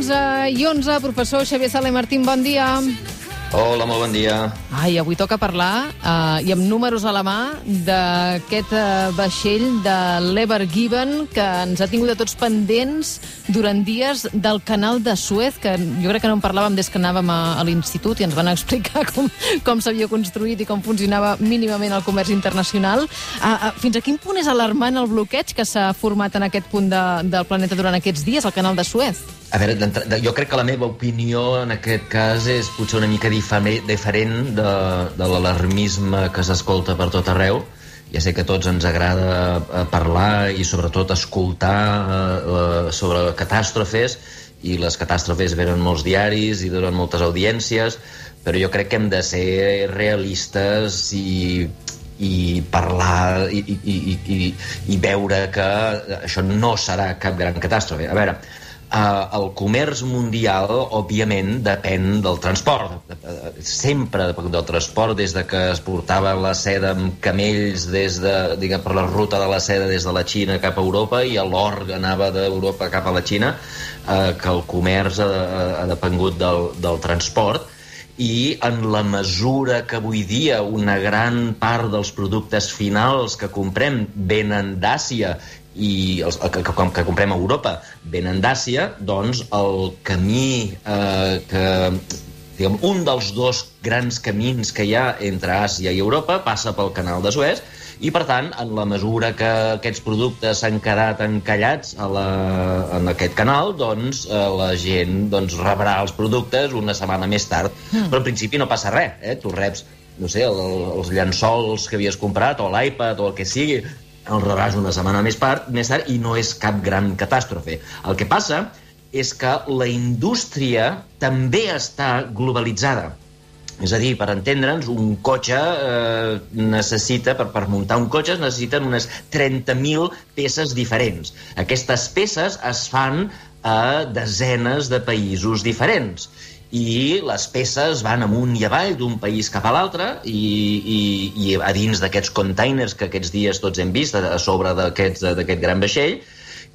11 i 11. Professor Xavier Sala i Martín, bon dia. Hola, molt bon dia. Ai, avui toca parlar, eh, i amb números a la mà, d'aquest eh, vaixell de l'Ever Given, que ens ha tingut a tots pendents durant dies del canal de Suez, que jo crec que no en parlàvem des que anàvem a, a l'institut i ens van explicar com, com s'havia construït i com funcionava mínimament el comerç internacional. Eh, eh, fins a quin punt és alarmant el bloqueig que s'ha format en aquest punt de, del planeta durant aquests dies, al canal de Suez? A veure, jo crec que la meva opinió en aquest cas és potser una mica diferent de, de l'alarmisme que s'escolta per tot arreu. Ja sé que tots ens agrada eh, parlar i sobretot escoltar eh, sobre catàstrofes i les catàstrofes venen molts diaris i donen moltes audiències, però jo crec que hem de ser realistes i i parlar i, i, i, i, i veure que això no serà cap gran catàstrofe. A veure, eh, el comerç mundial, òbviament, depèn del transport. Sempre depèn del transport, des de que es portava la seda amb camells des de, diguem, per la ruta de la seda des de la Xina cap a Europa i l'or anava d'Europa cap a la Xina, eh, que el comerç ha, ha depengut del, del transport i en la mesura que avui dia una gran part dels productes finals que comprem venen d'Àsia i els, que, que, que comprem a Europa venen d'Àsia, doncs el camí eh, que diguem, un dels dos grans camins que hi ha entre Àsia i Europa passa pel canal de Suez i per tant, en la mesura que aquests productes s'han quedat encallats a la, en aquest canal, doncs eh, la gent doncs, rebrà els productes una setmana més tard. Mm. Però en principi no passa res, eh? tu reps no sé, el, els llençols que havies comprat o l'iPad o el que sigui el rebràs una setmana més, part, més tard i no és cap gran catàstrofe. El que passa és que la indústria també està globalitzada. És a dir, per entendre'ns, un cotxe eh, necessita, per, per muntar un cotxe, es necessiten unes 30.000 peces diferents. Aquestes peces es fan a desenes de països diferents i les peces van amunt i avall d'un país cap a l'altre i, i, i a dins d'aquests containers que aquests dies tots hem vist a sobre d'aquest gran vaixell.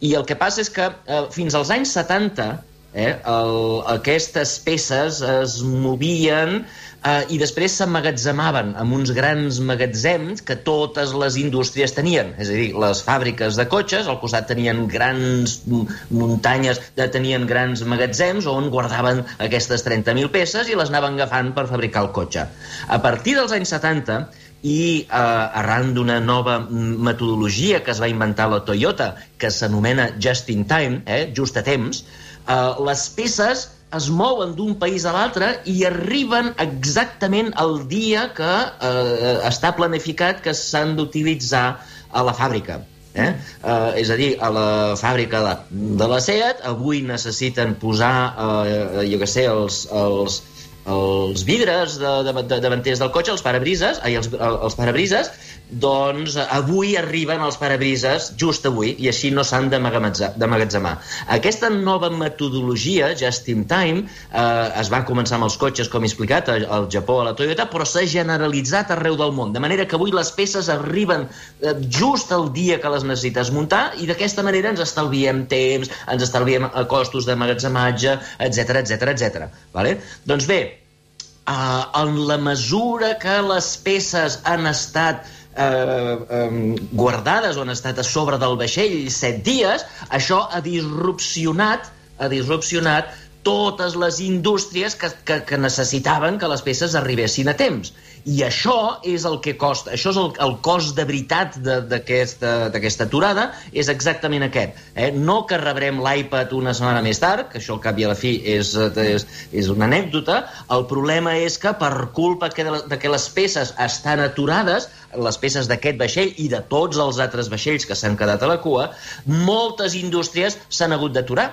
I el que passa és que eh, fins als anys 70 eh, el, aquestes peces es movien eh, i després s'emmagatzemaven en uns grans magatzems que totes les indústries tenien. És a dir, les fàbriques de cotxes al costat tenien grans muntanyes, de, tenien grans magatzems on guardaven aquestes 30.000 peces i les anaven agafant per fabricar el cotxe. A partir dels anys 70 i eh, arran d'una nova metodologia que es va inventar la Toyota, que s'anomena Just in Time, eh, just a temps, eh, les peces es mouen d'un país a l'altre i arriben exactament el dia que eh, està planificat que s'han d'utilitzar a la fàbrica. Eh? Uh, és a dir, a la fàbrica de, de la SEAT avui necessiten posar, uh, jo què sé, els, els, els vidres de, de, de, davanters del cotxe, els parabrises, ai, els, els parabrises, doncs avui arriben els parabrises, just avui, i així no s'han d'amagatzemar. Aquesta nova metodologia, Just in Time, eh, es va començar amb els cotxes, com he explicat, al Japó, a la Toyota, però s'ha generalitzat arreu del món, de manera que avui les peces arriben eh, just el dia que les necessites muntar i d'aquesta manera ens estalviem temps, ens estalviem costos d'amagatzematge, etc etc etc. Vale? Doncs bé, eh, en la mesura que les peces han estat eh, eh, guardades o han estat a sobre del vaixell set dies, això ha disrupcionat, ha disrupcionat totes les indústries que, que, que necessitaven que les peces arribessin a temps. I això és el que costa, això és el, el cost de veritat d'aquesta aturada, és exactament aquest. Eh? No que rebrem l'iPad una setmana més tard, que això al cap i a la fi és, és, és una anècdota, el problema és que per culpa que de, que les peces estan aturades, les peces d'aquest vaixell i de tots els altres vaixells que s'han quedat a la cua, moltes indústries s'han hagut d'aturar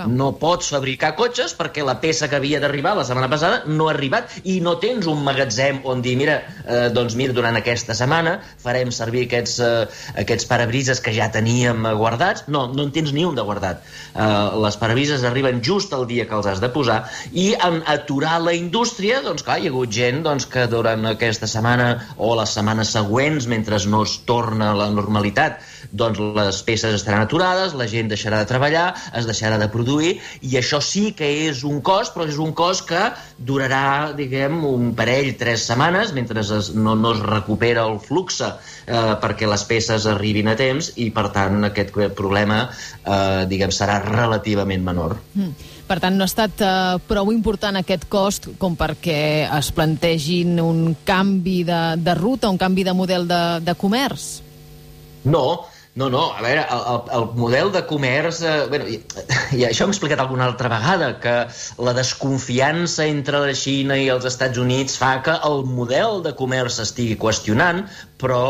Clar. No pots fabricar cotxes perquè la peça que havia d'arribar la setmana passada no ha arribat i no tens un magatzem on dir, mira, eh, doncs mira, durant aquesta setmana farem servir aquests, eh, aquests parabrises que ja teníem guardats. No, no en tens ni un de guardat. Eh, les parabrises arriben just el dia que els has de posar i en aturar la indústria, doncs clar, hi ha hagut gent doncs, que durant aquesta setmana o les setmanes següents, mentre no es torna a la normalitat, doncs les peces estaran aturades, la gent deixarà de treballar, es deixarà de produir, i això sí que és un cost, però és un cost que durarà, diguem, un parell, tres setmanes, mentre es, no, no es recupera el flux eh, perquè les peces arribin a temps, i per tant aquest problema, eh, diguem, serà relativament menor. Mm. Per tant, no ha estat eh, prou important aquest cost com perquè es plantegin un canvi de, de ruta, un canvi de model de, de comerç? No, no, no, a veure, el, el, el model de comerç... Eh, bueno, i, i això hem explicat alguna altra vegada, que la desconfiança entre la Xina i els Estats Units fa que el model de comerç estigui qüestionant, però,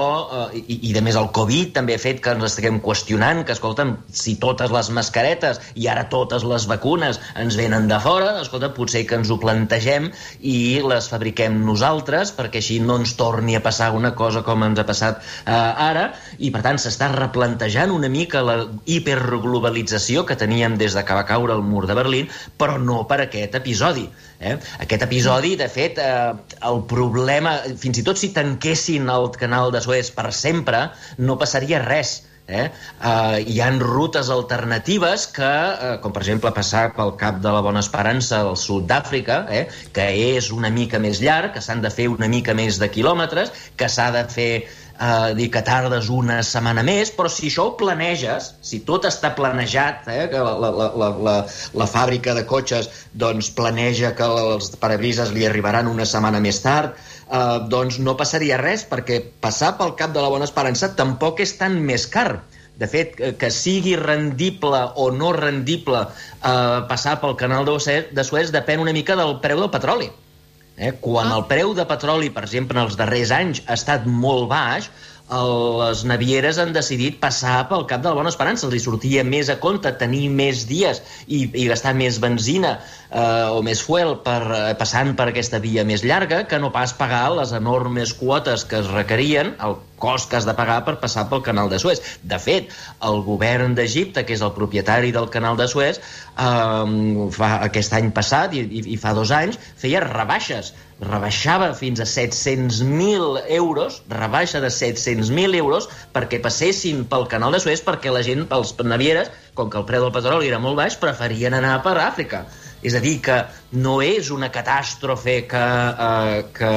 eh, i, i de més el Covid també ha fet que ens estiguem qüestionant que, escolta'm, si totes les mascaretes i ara totes les vacunes ens venen de fora, escolta, potser que ens ho plantegem i les fabriquem nosaltres perquè així no ens torni a passar una cosa com ens ha passat eh, ara i per tant s'està replantejant una mica la hiperglobalització que teníem des de que va caure el mur de Berlín, però no per aquest episodi. Eh? Aquest episodi, de fet, eh, el problema, fins i tot si tanquessin el canal de Suez per sempre, no passaria res. Eh? Uh, hi han rutes alternatives que, uh, com per exemple passar pel Cap de la Bona Esperança al sud d'Àfrica, eh? que és una mica més llarg, que s'han de fer una mica més de quilòmetres, que s'ha de fer eh, dir que tardes una setmana més, però si això ho planeges, si tot està planejat, eh, que la, la, la, la, la fàbrica de cotxes doncs, planeja que els parabrises li arribaran una setmana més tard, eh, doncs no passaria res, perquè passar pel Cap de la Bona Esperança tampoc és tan més car. De fet, que sigui rendible o no rendible eh, passar pel canal de Suez depèn una mica del preu del petroli. Eh? Quan ah. el preu de petroli, per exemple, en els darrers anys ha estat molt baix, les navieres han decidit passar pel Cap de la Bona Esperança. Els hi sortia més a compte tenir més dies i, i gastar més benzina eh, o més fuel per, eh, passant per aquesta via més llarga que no pas pagar les enormes quotes que es requerien, el cost que has de pagar per passar pel canal de Suez. De fet, el govern d'Egipte, que és el propietari del canal de Suez, eh, fa, aquest any passat i, i, i fa dos anys, feia rebaixes rebaixava fins a 700.000 euros, rebaixa de 700.000 euros perquè passessin pel canal de Suez perquè la gent, els navieres, com que el preu del petroli era molt baix, preferien anar per Àfrica. És a dir, que no és una catàstrofe que, eh, que,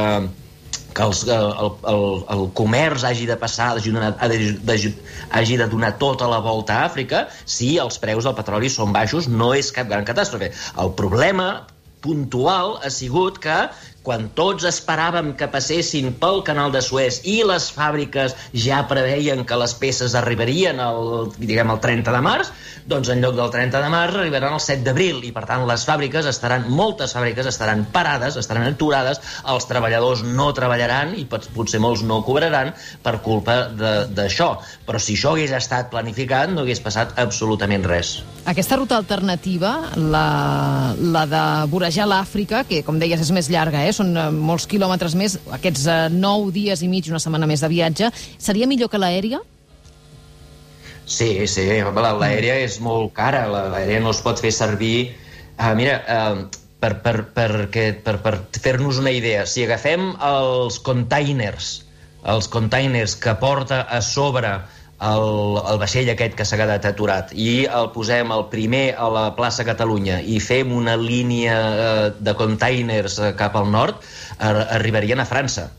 que els, el, el, el comerç hagi de passar, hagi de, hagi de donar tota la volta a Àfrica, si els preus del petroli són baixos, no és cap gran catàstrofe. El problema puntual ha sigut que quan tots esperàvem que passessin pel canal de Suez i les fàbriques ja preveien que les peces arribarien el, diguem, el 30 de març, doncs en lloc del 30 de març arribaran el 7 d'abril i per tant les fàbriques estaran, moltes fàbriques estaran parades, estaran aturades, els treballadors no treballaran i potser molts no cobraran per culpa d'això. Però si això hagués estat planificat no hagués passat absolutament res. Aquesta ruta alternativa, la, la de vorejar l'Àfrica, que com deies és més llarga, eh? Són eh, molts quilòmetres més, aquests eh, 9 dies i mig, una setmana més de viatge, seria millor que l'aèria? Sí, sí, l'aèria és molt cara, l'aèria no es pot fer servir... Uh, mira, uh, per, per, per, per, per fer-nos una idea, si agafem els containers, els containers que porta a sobre el, el vaixell aquest que s'ha quedat aturat i el posem el primer a la plaça Catalunya i fem una línia eh, de containers cap al nord, arribarien a França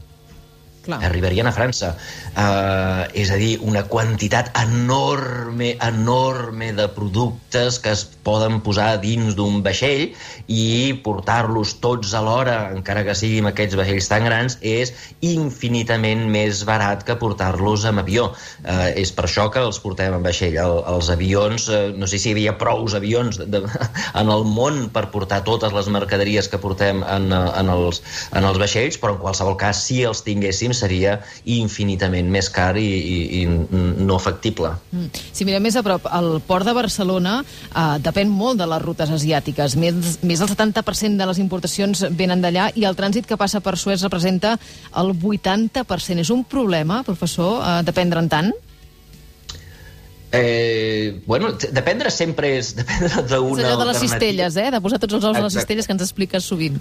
Clar. arribarien a França. Uh, és a dir, una quantitat enorme, enorme de productes que es poden posar dins d'un vaixell i portar-los tots alhora, encara que siguin aquests vaixells tan grans, és infinitament més barat que portar-los amb avió. Uh, és per això que els portem en vaixell. El, els avions, uh, no sé si hi havia prous avions de, de, en el món per portar totes les mercaderies que portem en, en, els, en els vaixells, però en qualsevol cas, si els tinguéssim, seria infinitament més car i, i, i no factible. Mm. Si mirem més a prop, el port de Barcelona eh, depèn molt de les rutes asiàtiques. Més, més del 70% de les importacions venen d'allà i el trànsit que passa per Suez representa el 80%. És un problema, professor, eh, dependre'n tant? Eh, bueno, dependre sempre és dependre d'una És allò de les cistelles, eh? De posar tots els ous a les cistelles que ens expliques sovint.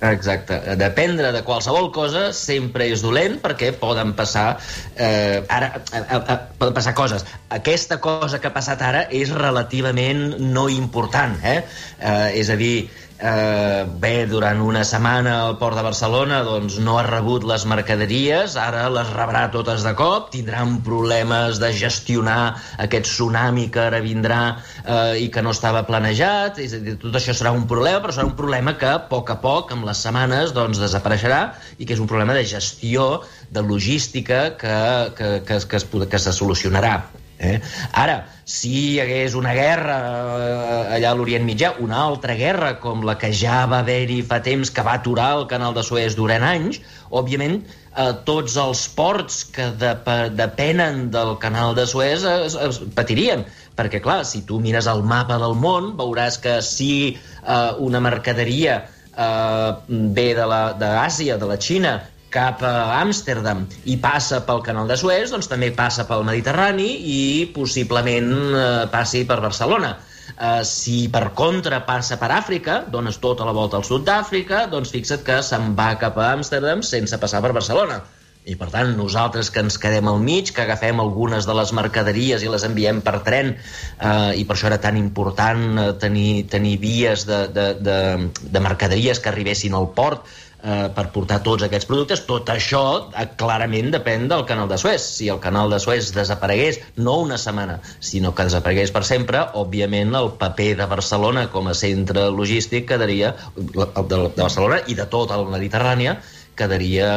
Exacte. Dependre de qualsevol cosa sempre és dolent perquè poden passar... Eh, ara, a, a, poden passar coses. Aquesta cosa que ha passat ara és relativament no important, eh? eh és a dir, eh, bé, durant una setmana al port de Barcelona doncs no ha rebut les mercaderies, ara les rebrà totes de cop, tindran problemes de gestionar aquest tsunami que ara vindrà eh, i que no estava planejat, és a dir, tot això serà un problema, però serà un problema que a poc a poc, amb les setmanes, doncs desapareixerà i que és un problema de gestió, de logística que, que, que, que, es, que se solucionarà. Eh? Ara, si hi hagués una guerra eh, allà a l'Orient Mitjà, una altra guerra com la que ja va haver-hi fa temps que va aturar el canal de Suez durant anys, òbviament eh, tots els ports que de, depenen del canal de Suez es, es patirien. Perquè clar, si tu mires el mapa del món veuràs que si eh, una mercaderia eh, ve d'Àsia, de, de la Xina cap a Amsterdam i passa pel canal de Suez, doncs també passa pel Mediterrani i possiblement eh, passi per Barcelona. Eh, si per contra passa per Àfrica, dones tota la volta al sud d'Àfrica, doncs fixa't que se'n va cap a Amsterdam sense passar per Barcelona. I, per tant, nosaltres que ens quedem al mig, que agafem algunes de les mercaderies i les enviem per tren, eh, i per això era tan important eh, tenir, tenir vies de, de, de, de mercaderies que arribessin al port, eh, per portar tots aquests productes, tot això eh, clarament depèn del canal de Suez. Si el canal de Suez desaparegués, no una setmana, sinó que desaparegués per sempre, òbviament el paper de Barcelona com a centre logístic quedaria, de, de Barcelona i de tota la Mediterrània, quedaria,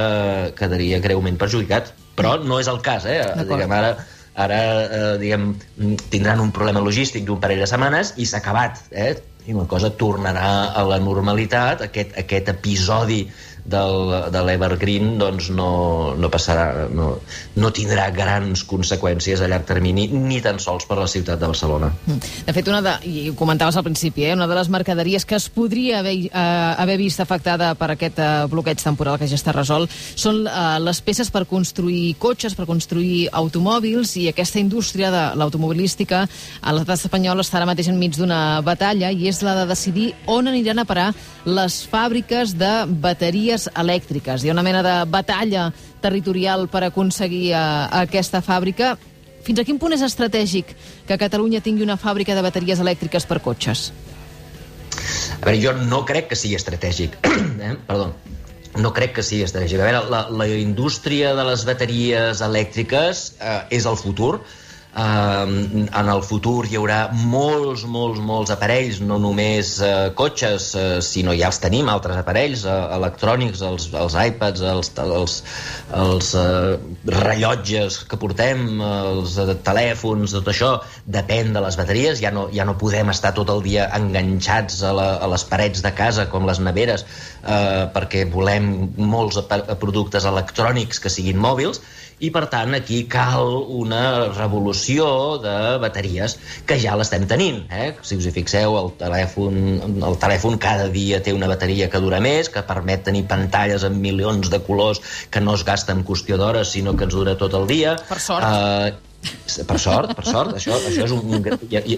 quedaria greument perjudicat. Però no és el cas, eh? Diguem, ara, ara eh, diguem, tindran un problema logístic d'un parell de setmanes i s'ha acabat. Eh? i la cosa tornarà a la normalitat. Aquest, aquest episodi del, de l'Evergreen doncs no, no passarà, no, no tindrà grans conseqüències a llarg termini, ni tan sols per la ciutat de Barcelona. Mm. De fet, una de, i ho comentaves al principi, eh, una de les mercaderies que es podria haver, eh, haver vist afectada per aquest eh, bloqueig temporal que ja està resolt són eh, les peces per construir cotxes, per construir automòbils, i aquesta indústria de l'automobilística a l'estat espanyol està ara mateix enmig d'una batalla i és la de decidir on aniran a parar les fàbriques de bateries bateries elèctriques. Hi ha una mena de batalla territorial per aconseguir uh, aquesta fàbrica. Fins a quin punt és estratègic que Catalunya tingui una fàbrica de bateries elèctriques per cotxes? A veure, jo no crec que sigui estratègic. eh? Perdó. No crec que sigui estratègic. A veure, la, la indústria de les bateries elèctriques eh, és el futur en el futur hi haurà molts, molts, molts aparells, no només uh, cotxes, uh, sinó ja els tenim, altres aparells uh, electrònics, els, els iPads, els, els, els uh, rellotges que portem, els uh, telèfons, tot això, depèn de les bateries, ja no, ja no podem estar tot el dia enganxats a, la, a les parets de casa com les neveres, uh, perquè volem molts productes electrònics que siguin mòbils, i per tant aquí cal una revolució de bateries que ja l'estem tenint eh? si us hi fixeu el telèfon, el telèfon cada dia té una bateria que dura més que permet tenir pantalles amb milions de colors que no es gasta en qüestió d'hores sinó que ens dura tot el dia per sort uh, per sort, per sort, això, això és un... I, i,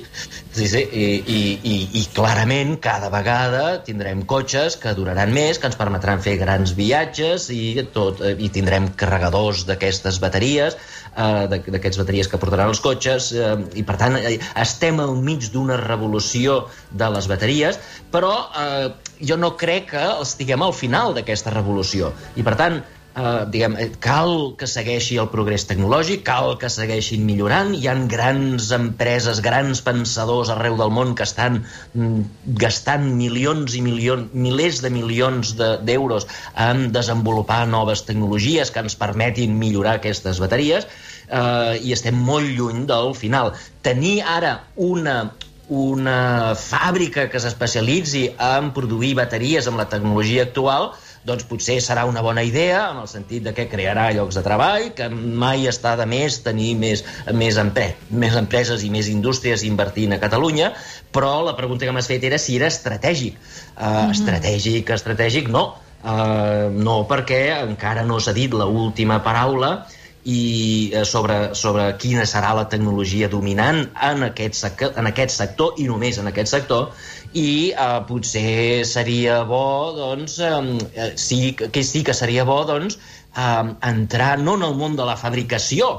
i, i, i, clarament cada vegada tindrem cotxes que duraran més, que ens permetran fer grans viatges i, tot, i tindrem carregadors d'aquestes bateries, eh, d'aquestes bateries que portaran els cotxes, eh, i per tant eh, estem al mig d'una revolució de les bateries, però eh, jo no crec que estiguem al final d'aquesta revolució. I per tant, Uh, diguem, eh, cal que segueixi el progrés tecnològic, cal que segueixin millorant, hi han grans empreses, grans pensadors arreu del món que estan mm, gastant milions i milions, milers de milions d'euros de, en desenvolupar noves tecnologies que ens permetin millorar aquestes bateries uh, i estem molt lluny del final. Tenir ara una una fàbrica que s'especialitzi en produir bateries amb la tecnologia actual doncs potser serà una bona idea en el sentit de que crearà llocs de treball, que mai està de més tenir més, més, empre més empreses i més indústries invertint a Catalunya, però la pregunta que m'has fet era si era estratègic. Uh, mm -hmm. Estratègic, estratègic, no. Uh, no, perquè encara no s'ha dit l'última paraula i eh, sobre, sobre quina serà la tecnologia dominant en aquest, sector, en aquest sector i només en aquest sector i eh, potser seria bo doncs, eh, sí, que sí que seria bo doncs, eh, entrar no en el món de la fabricació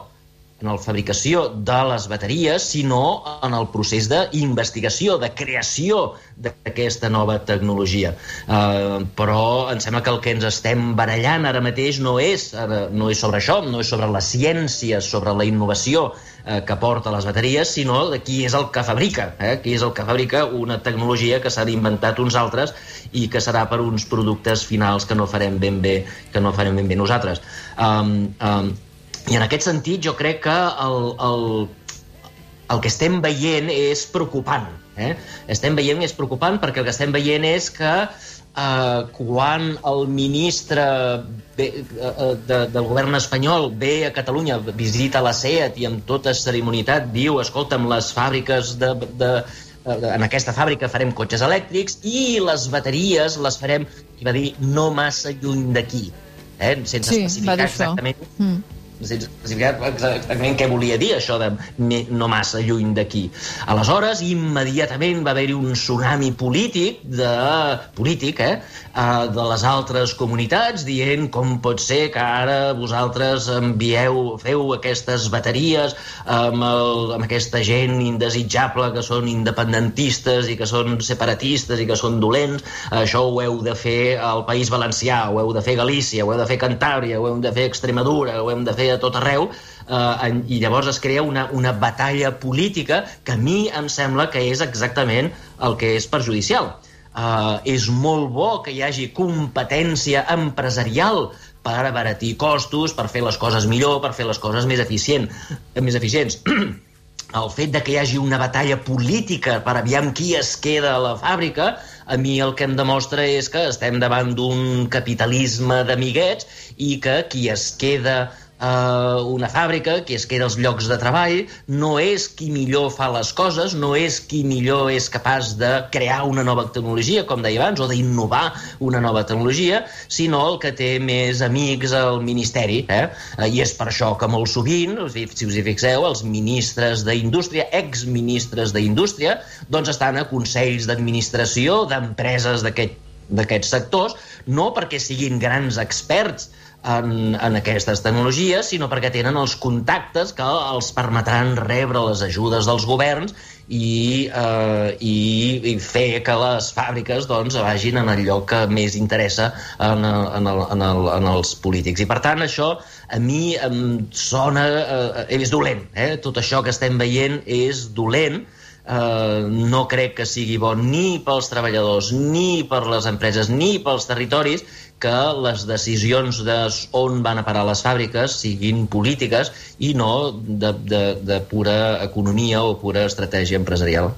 en la fabricació de les bateries, sinó en el procés d'investigació, de creació d'aquesta nova tecnologia. Uh, però em sembla que el que ens estem barallant ara mateix no és, ara, no és sobre això, no és sobre la ciència, sobre la innovació uh, que porta les bateries, sinó de qui és el que fabrica, eh? qui és el que fabrica una tecnologia que s'ha inventat uns altres i que serà per uns productes finals que no farem ben bé, que no farem ben bé nosaltres. Um, um, I en aquest sentit jo crec que el, el, el que estem veient és preocupant. Eh? Estem veient és preocupant perquè el que estem veient és que eh, quan el ministre ve, uh, de, del govern espanyol ve a Catalunya, visita la SEAT i amb tota cerimonitat diu, escolta'm, les fàbriques de, de, en aquesta fàbrica farem cotxes elèctrics i les bateries les farem, i va dir, no massa lluny d'aquí, eh? sense sí, especificar exactament... Mm exactament què volia dir això de no massa lluny d'aquí. Aleshores, immediatament va haver-hi un tsunami polític de polític, eh, eh, de les altres comunitats dient com pot ser que ara vosaltres envieu, feu aquestes bateries amb, el, amb aquesta gent indesitjable que són independentistes i que són separatistes i que són dolents, això ho heu de fer al País Valencià, ho heu de fer Galícia, ho heu de fer Cantàbria, ho hem de fer Extremadura, ho hem de fer a tot arreu, eh, i llavors es crea una, una batalla política que a mi em sembla que és exactament el que és perjudicial. Uh, és molt bo que hi hagi competència empresarial per abaratir costos, per fer les coses millor, per fer les coses més, eficient, més eficients. el fet de que hi hagi una batalla política per aviam qui es queda a la fàbrica, a mi el que em demostra és que estem davant d'un capitalisme d'amiguets i que qui es queda eh, una fàbrica, que es queda els llocs de treball, no és qui millor fa les coses, no és qui millor és capaç de crear una nova tecnologia, com deia abans, o d'innovar una nova tecnologia, sinó el que té més amics al Ministeri. Eh? I és per això que molt sovint, si us hi fixeu, els ministres d'Indústria, exministres d'Indústria, doncs estan a consells d'administració d'empreses d'aquests sectors, no perquè siguin grans experts en, en aquestes tecnologies, sinó perquè tenen els contactes que els permetran rebre les ajudes dels governs i, eh, i, i fer que les fàbriques doncs, vagin en el lloc que més interessa en, en, el, en, el, en els polítics. I per tant això a mi em sona... Eh, és dolent. Eh? Tot això que estem veient és dolent, eh, no crec que sigui bo ni pels treballadors, ni per les empreses, ni pels territoris, que les decisions de on van a parar les fàbriques siguin polítiques i no de, de, de pura economia o pura estratègia empresarial.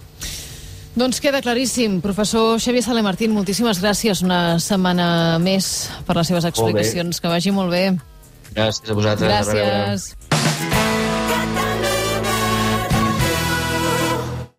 Doncs queda claríssim. Professor Xavier Sale Martín, moltíssimes gràcies una setmana més per les seves explicacions. Que vagi molt bé. Gràcies a vosaltres. Gràcies.